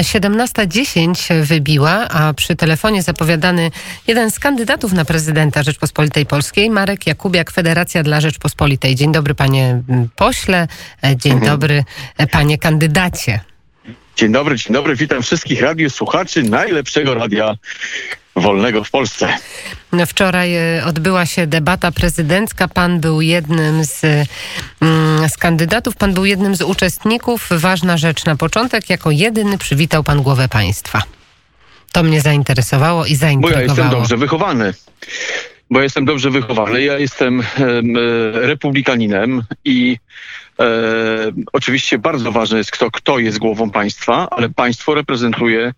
17.10 wybiła, a przy telefonie zapowiadany jeden z kandydatów na prezydenta Rzeczpospolitej Polskiej, Marek Jakubiak, Federacja dla Rzeczpospolitej. Dzień dobry panie pośle, dzień mhm. dobry panie kandydacie. Dzień dobry, dzień dobry, witam wszystkich radiosłuchaczy najlepszego radia wolnego w Polsce. Wczoraj e, odbyła się debata prezydencka. Pan był jednym z, mm, z kandydatów, pan był jednym z uczestników. Ważna rzecz na początek, jako jedyny przywitał pan głowę państwa. To mnie zainteresowało i zaintrygowało. Bo ja jestem dobrze wychowany. Bo jestem dobrze wychowany. Ja jestem e, republikaninem i e, oczywiście bardzo ważne jest kto, kto jest głową państwa, ale państwo reprezentuje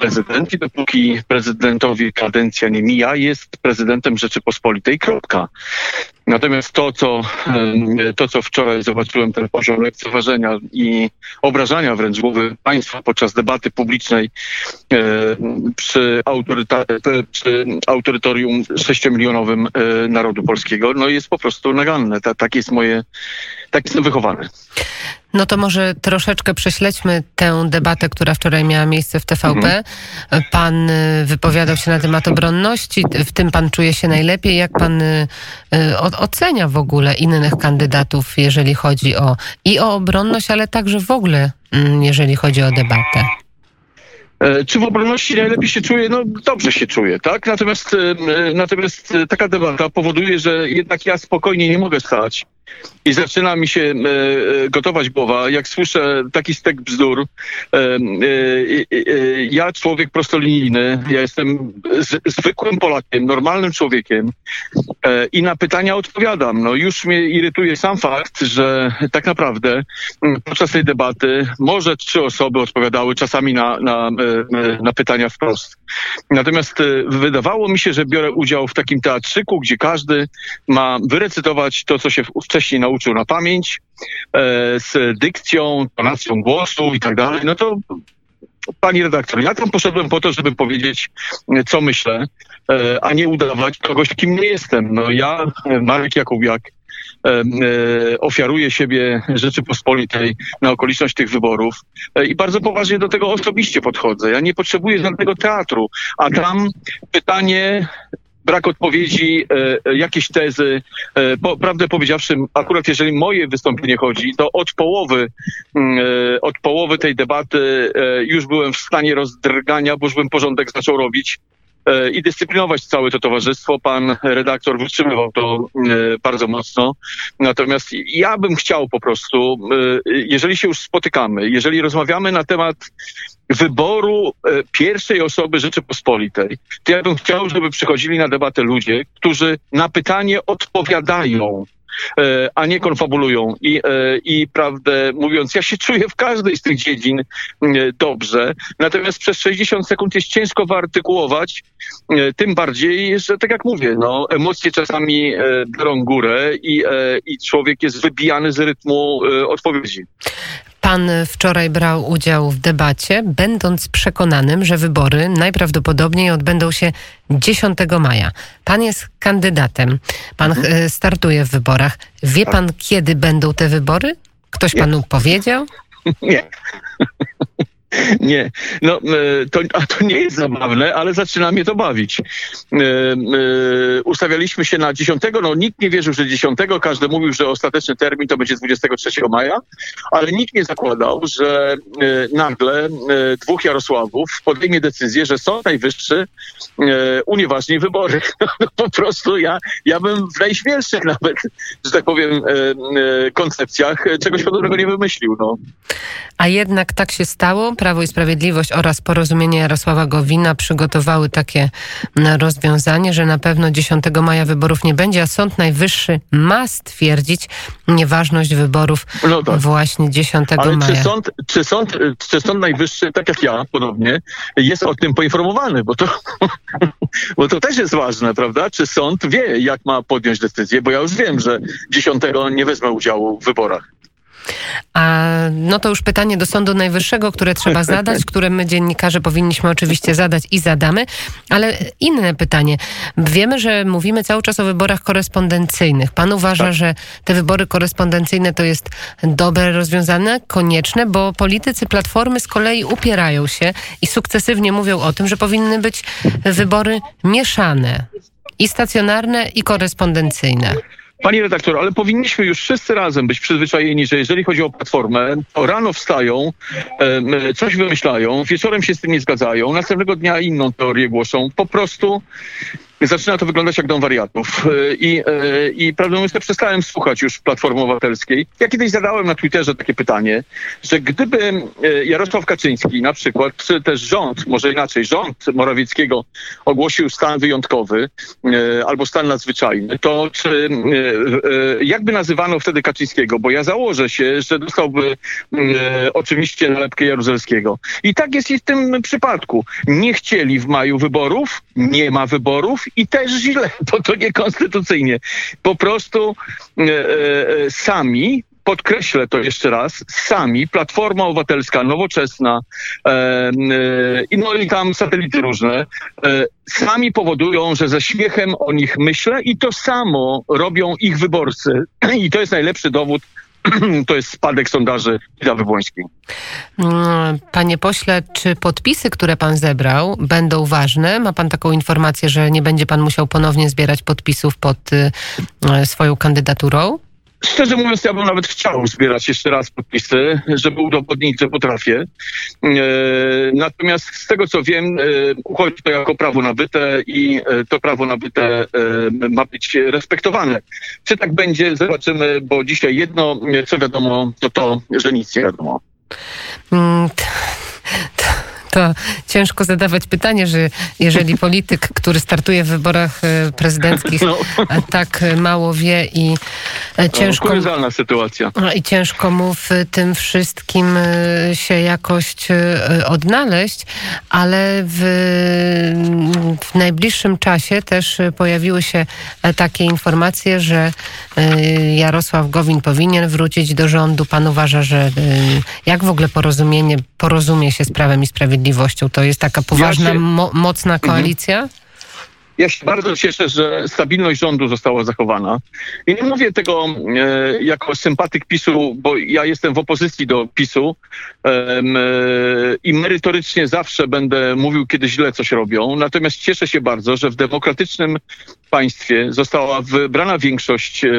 prezydent i dopóki prezydentowi kadencja nie mija, jest prezydentem Rzeczypospolitej, kropka. Natomiast to, co, to, co wczoraj zobaczyłem, ten poziom lekceważenia i obrażania wręcz głowy państwa podczas debaty publicznej e, przy, przy autorytorium sześciomilionowym e, narodu polskiego, no jest po prostu naganne. Ta, tak jest moje, tak jestem wychowany. No to może troszeczkę prześledźmy tę debatę, która wczoraj miała miejsce w TVP. Mhm. Pan wypowiadał się na temat obronności, w tym pan czuje się najlepiej. Jak pan ocenia w ogóle innych kandydatów, jeżeli chodzi o i o obronność, ale także w ogóle, mm, jeżeli chodzi o debatę? E, czy w obronności najlepiej się czuje? No dobrze się czuję, tak? Natomiast, e, natomiast taka debata powoduje, że jednak ja spokojnie nie mogę stać i zaczyna mi się e, e, gotować głowa, jak słyszę taki stek bzdur. E, e, e, ja, człowiek prostolinijny, ja jestem z, zwykłym Polakiem, normalnym człowiekiem e, i na pytania odpowiadam. No już mnie irytuje sam fakt, że tak naprawdę podczas tej debaty może trzy osoby odpowiadały czasami na, na, na pytania wprost. Natomiast wydawało mi się, że biorę udział w takim teatrzyku, gdzie każdy ma wyrecytować to, co się wcześniej nauczył na pamięć, e, z dykcją, tonacją głosu i tak dalej, no to pani redaktor, ja tam poszedłem po to, żeby powiedzieć, co myślę, e, a nie udawać kogoś, kim nie jestem. No ja, Marek Jakubiak, e, ofiaruję siebie Rzeczypospolitej na okoliczność tych wyborów i bardzo poważnie do tego osobiście podchodzę. Ja nie potrzebuję żadnego teatru, a tam pytanie brak odpowiedzi, e, jakieś tezy. E, po, prawdę powiedziawszy, akurat jeżeli moje wystąpienie chodzi, to od połowy, mm, e, od połowy tej debaty e, już byłem w stanie rozdrgania, bo już bym porządek zaczął robić e, i dyscyplinować całe to towarzystwo. Pan redaktor wytrzymywał to e, bardzo mocno. Natomiast ja bym chciał po prostu, jeżeli się już spotykamy, jeżeli rozmawiamy na temat wyboru e, pierwszej osoby Rzeczypospolitej, to ja bym chciał, żeby przychodzili na debatę ludzie, którzy na pytanie odpowiadają e, a nie konfabulują. I, e, I prawdę mówiąc, ja się czuję w każdej z tych dziedzin dobrze, natomiast przez 60 sekund jest ciężko wyartykułować, tym bardziej, że tak jak mówię, no, emocje czasami biorą górę i, i człowiek jest wybijany z rytmu odpowiedzi. Pan wczoraj brał udział w debacie, będąc przekonanym, że wybory najprawdopodobniej odbędą się 10 maja. Pan jest kandydatem, pan mhm. startuje w wyborach. Wie tak. pan, kiedy będą te wybory? Ktoś panu powiedział? Nie. Nie, no e, to, a to nie jest zabawne, ale zaczyna mnie to bawić. E, e, ustawialiśmy się na 10, no nikt nie wierzył, że 10, każdy mówił, że ostateczny termin to będzie 23 maja, ale nikt nie zakładał, że nagle dwóch Jarosławów podejmie decyzję, że Sąd Najwyższy unieważni wybory. No, po prostu ja, ja bym w najśmielszych nawet, że tak powiem, koncepcjach czegoś podobnego nie wymyślił. No. A jednak tak się stało? Prawo i Sprawiedliwość oraz Porozumienie Jarosława Gowina przygotowały takie mm, rozwiązanie, że na pewno 10 maja wyborów nie będzie, a Sąd Najwyższy ma stwierdzić nieważność wyborów no tak. właśnie 10 Ale maja. Czy sąd, czy, sąd, czy Sąd Najwyższy, tak jak ja podobnie, jest o tym poinformowany? Bo to, bo to też jest ważne, prawda? Czy sąd wie, jak ma podjąć decyzję? Bo ja już wiem, że 10 nie wezmę udziału w wyborach. A no to już pytanie do Sądu Najwyższego, które trzeba zadać, które my dziennikarze powinniśmy oczywiście zadać i zadamy, ale inne pytanie. Wiemy, że mówimy cały czas o wyborach korespondencyjnych. Pan uważa, tak. że te wybory korespondencyjne to jest dobre rozwiązanie, konieczne, bo politycy Platformy z kolei upierają się i sukcesywnie mówią o tym, że powinny być wybory mieszane i stacjonarne, i korespondencyjne. Pani redaktor, ale powinniśmy już wszyscy razem być przyzwyczajeni, że jeżeli chodzi o platformę, to rano wstają, coś wymyślają, wieczorem się z tym nie zgadzają, następnego dnia inną teorię głoszą. Po prostu zaczyna to wyglądać jak dom wariatów. E, I, e, i prawdę mówiąc, przestałem słuchać już Platformy Obywatelskiej. Ja kiedyś zadałem na Twitterze takie pytanie, że gdyby e, Jarosław Kaczyński na przykład, czy też rząd, może inaczej, rząd Morawieckiego ogłosił stan wyjątkowy albo stan nadzwyczajny, to czy jakby nazywano wtedy Kaczyńskiego? Bo ja założę się, że dostałby oczywiście nalepkę Jaruzelskiego. I tak jest i w tym przypadku. Nie chcieli w maju wyborów, nie ma wyborów i też źle, bo to niekonstytucyjnie. Po prostu e, e, sami podkreślę to jeszcze raz, sami, Platforma Obywatelska, Nowoczesna e, e, no i tam satelity różne, e, sami powodują, że ze śmiechem o nich myślę i to samo robią ich wyborcy. I to jest najlepszy dowód to jest spadek sondaży Kidawy Błońskiej. Mm, panie pośle, czy podpisy, które pan zebrał, będą ważne? Ma pan taką informację, że nie będzie pan musiał ponownie zbierać podpisów pod y, swoją kandydaturą? Szczerze mówiąc, ja bym nawet chciał zbierać jeszcze raz podpisy, żeby udowodnić, że potrafię. E, natomiast z tego co wiem, e, uchodzi to jako prawo nabyte i e, to prawo nabyte ma być respektowane. Czy tak będzie, zobaczymy, bo dzisiaj jedno, co wiadomo, to to, że nic nie wiadomo. Mm, to ciężko zadawać pytanie, że jeżeli polityk, który startuje w wyborach e, prezydenckich, no. tak mało wie i e, ciężko. No, sytuacja. I ciężko mu w tym wszystkim e, się jakoś odnaleźć, ale w, w najbliższym czasie też pojawiły się takie informacje, że Jarosław Gowin powinien wrócić do rządu. Pan uważa, że jak w ogóle porozumienie, porozumie się z Prawem i Sprawiedliwością? Sprawiedliwością? To jest taka poważna, mo mocna mhm. koalicja? Ja się bardzo cieszę, że stabilność rządu została zachowana. I nie mówię tego e, jako sympatyk PiSu, bo ja jestem w opozycji do PiSu e, i merytorycznie zawsze będę mówił, kiedy źle coś robią. Natomiast cieszę się bardzo, że w demokratycznym państwie została wybrana większość e,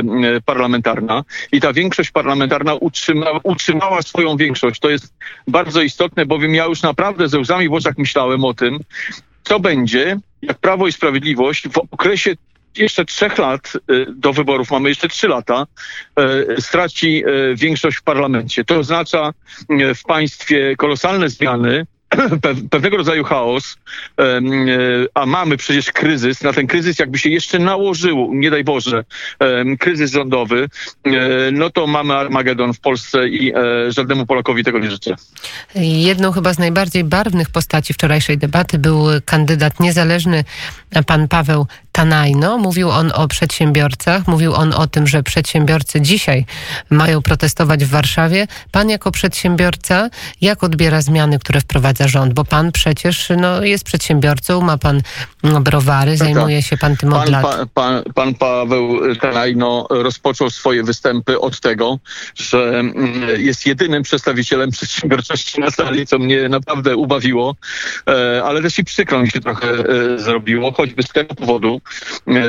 parlamentarna i ta większość parlamentarna utrzyma, utrzymała swoją większość. To jest bardzo istotne, bowiem ja już naprawdę ze łzami w oczach myślałem o tym, co będzie, jak Prawo i Sprawiedliwość w okresie jeszcze trzech lat y, do wyborów, mamy jeszcze trzy lata, y, straci y, większość w parlamencie. To oznacza w państwie kolosalne zmiany, pewnego rodzaju chaos, e, a mamy przecież kryzys, na ten kryzys jakby się jeszcze nałożył, nie daj Boże, kryzys rządowy, e, no to mamy Armagedon w Polsce i e, żadnemu Polakowi tego nie życzę. Jedną chyba z najbardziej barwnych postaci wczorajszej debaty był kandydat niezależny, pan Paweł Tanajno. Mówił on o przedsiębiorcach, mówił on o tym, że przedsiębiorcy dzisiaj mają protestować w Warszawie. Pan jako przedsiębiorca, jak odbiera zmiany, które wprowadza rząd? Bo pan przecież no, jest przedsiębiorcą, ma pan no, browary, tak, tak. zajmuje się pan tym od pan, lat. Pan, pan, pan Paweł Tanajno rozpoczął swoje występy od tego, że mm, jest jedynym przedstawicielem przedsiębiorczości na sali, co mnie naprawdę ubawiło, e, ale też i przykro mi się trochę e, zrobiło, choćby z tego powodu,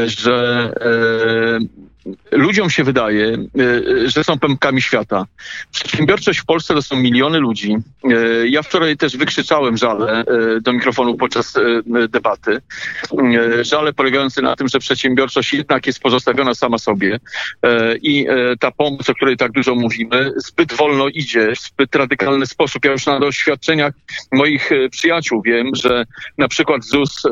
że e, ludziom się wydaje, e, że są pępkami świata. Przedsiębiorczość w Polsce to są miliony ludzi. Ja wczoraj też wykrzyczałem żale do mikrofonu podczas debaty. Żale polegające na tym, że przedsiębiorczość jednak jest pozostawiona sama sobie i ta pomoc, o której tak dużo mówimy, zbyt wolno idzie, w zbyt radykalny sposób. Ja już na doświadczeniach moich przyjaciół wiem, że na przykład ZUS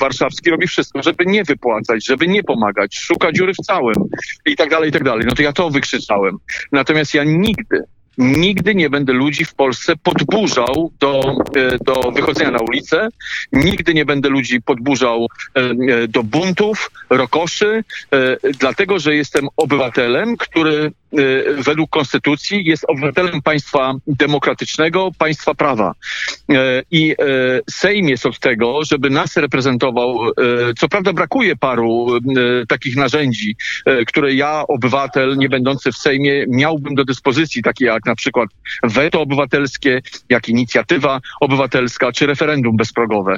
warszawski robi wszystko, żeby nie wypłacać, żeby nie pomagać, szuka dziury w całym i tak dalej, i tak dalej. No to ja to wykrzyczałem. Natomiast ja nigdy nigdy nie będę ludzi w Polsce podburzał do, e, do wychodzenia na ulicę, nigdy nie będę ludzi podburzał e, e, do buntów, rokoszy, dlatego że jestem obywatelem, który według konstytucji jest obywatelem państwa demokratycznego, państwa prawa. I Sejm jest od tego, żeby nas reprezentował. Co prawda brakuje paru takich narzędzi, które ja, obywatel, nie będący w Sejmie, miałbym do dyspozycji, takie jak na przykład weto obywatelskie, jak inicjatywa obywatelska, czy referendum bezprogowe.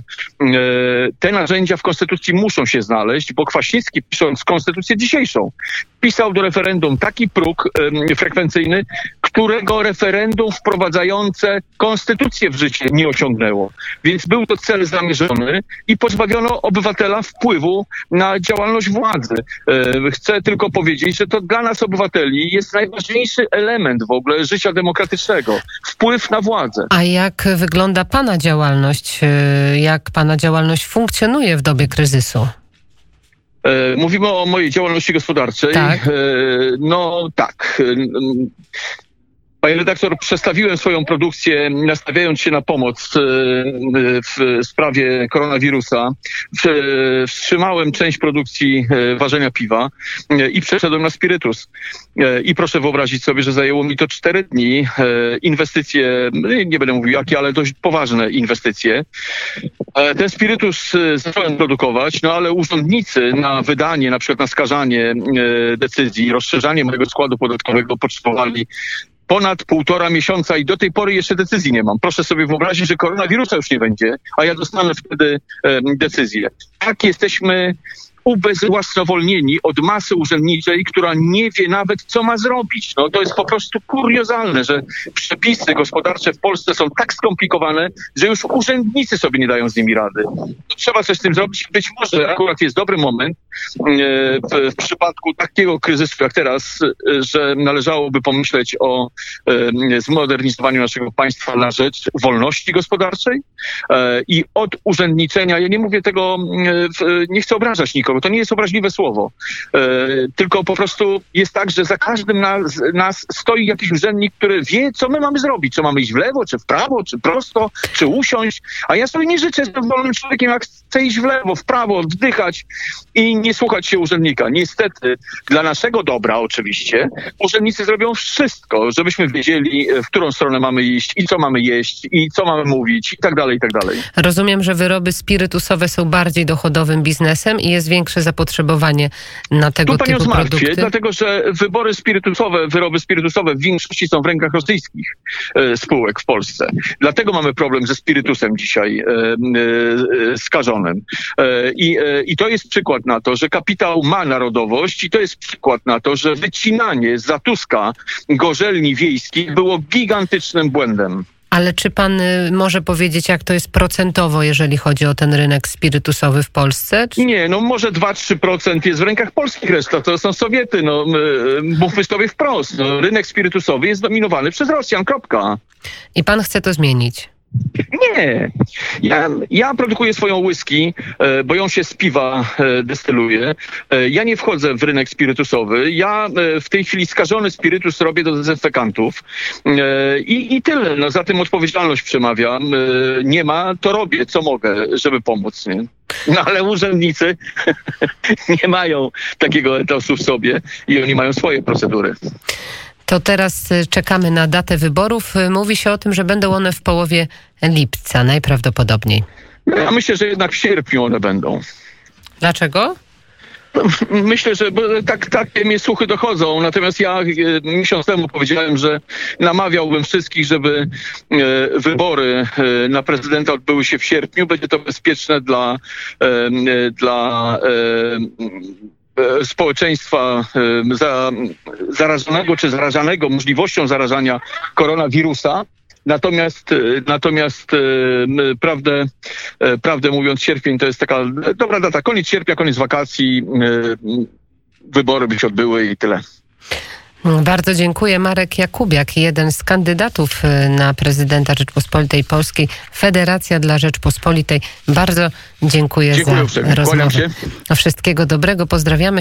Te narzędzia w Konstytucji muszą się znaleźć, bo Kwaśnicki pisząc Konstytucję dzisiejszą, pisał do referendum taki próg frekwencyjny, którego referendum wprowadzające konstytucję w życie nie osiągnęło. Więc był to cel zamierzony i pozbawiono obywatela wpływu na działalność władzy. Chcę tylko powiedzieć, że to dla nas obywateli jest najważniejszy element w ogóle życia demokratycznego. Wpływ na władzę. A jak wygląda Pana działalność? Jak Pana działalność funkcjonuje w dobie kryzysu? E, mówimy o mojej działalności gospodarczej. Tak. E, no tak. Panie redaktor, przestawiłem swoją produkcję, nastawiając się na pomoc e, w sprawie koronawirusa. Wstrzymałem część produkcji e, ważenia piwa e, i przeszedłem na spirytus. I proszę wyobrazić sobie, że zajęło mi to cztery dni. Inwestycje, nie będę mówił jakie, ale dość poważne inwestycje. Ten spirytus zacząłem produkować, no ale urzędnicy na wydanie, na przykład na skażanie decyzji, rozszerzanie mojego składu podatkowego potrzebowali ponad półtora miesiąca i do tej pory jeszcze decyzji nie mam. Proszę sobie wyobrazić, że koronawirusa już nie będzie, a ja dostanę wtedy decyzję. Tak jesteśmy ubezwłasnowolnieni od masy urzędniczej, która nie wie nawet, co ma zrobić. No, to jest po prostu kuriozalne, że przepisy gospodarcze w Polsce są tak skomplikowane, że już urzędnicy sobie nie dają z nimi rady. Trzeba coś z tym zrobić. Być może akurat jest dobry moment e, w, w przypadku takiego kryzysu jak teraz, e, że należałoby pomyśleć o e, zmodernizowaniu naszego państwa na rzecz wolności gospodarczej i od urzędniczenia. Ja nie mówię tego, nie chcę obrażać nikogo, to nie jest obraźliwe słowo. E, tylko po prostu jest tak, że za każdym nas, nas stoi jakiś urzędnik, który wie, co my mamy zrobić. Czy mamy iść w lewo, czy w prawo, czy prosto, czy usiąść. A ja sobie nie życzę, jestem wolnym człowiekiem, jak chcę iść w lewo, w prawo, oddychać i nie słuchać się urzędnika. Niestety, dla naszego dobra oczywiście, urzędnicy zrobią wszystko, żebyśmy wiedzieli, w którą stronę mamy iść i co mamy jeść i co mamy mówić i tak dalej, i tak dalej. Rozumiem, że wyroby spirytusowe są bardziej dochodowym biznesem i jest większy większe zapotrzebowanie na tego tu typu zmartwię, produkty? dlatego że wybory spirytusowe, wyroby spirytusowe w większości są w rękach rosyjskich e, spółek w Polsce. Dlatego mamy problem ze spirytusem dzisiaj e, e, skażonym. I, I to jest przykład na to, że kapitał ma narodowość i to jest przykład na to, że wycinanie z Tuska gorzelni wiejskich było gigantycznym błędem. Ale czy pan y, może powiedzieć, jak to jest procentowo, jeżeli chodzi o ten rynek spirytusowy w Polsce? Czy... Nie, no może 2-3% jest w rękach polskich, reszta to są Sowiety. No, mówmy sobie wprost. No, rynek spirytusowy jest dominowany przez Rosjan, kropka. I pan chce to zmienić? Nie. Ja, ja produkuję swoją whisky, e, bo ją się z piwa e, destyluje. E, ja nie wchodzę w rynek spirytusowy. Ja w tej chwili skażony spirytus robię do dezynfekantów. I, I tyle. No, za tym odpowiedzialność przemawiam. Nie ma, to robię, co mogę, żeby pomóc. Nie? No ale urzędnicy nie mają takiego etosu w sobie i oni mają swoje procedury. To teraz y, czekamy na datę wyborów. Y, mówi się o tym, że będą one w połowie lipca najprawdopodobniej. Ja myślę, że jednak w sierpniu one będą. Dlaczego? Myślę, że tak, takie mnie słuchy dochodzą. Natomiast ja y, miesiąc temu powiedziałem, że namawiałbym wszystkich, żeby wybory na prezydenta odbyły się w sierpniu. Będzie to bezpieczne dla, dla społeczeństwa e, za, zarażonego czy zarażanego możliwością zarażania koronawirusa. Natomiast, e, natomiast prawdę, prawdę mówiąc, sierpień to jest taka dobra data. Koniec sierpnia, koniec wakacji, wybory by się odbyły i tyle. Bardzo dziękuję. Marek Jakubiak, jeden z kandydatów y, na prezydenta Rzeczpospolitej Polskiej, Federacja dla Rzeczpospolitej. Bardzo dziękuję, dziękuję za rozmowę. Wszystkiego dobrego. Pozdrawiamy.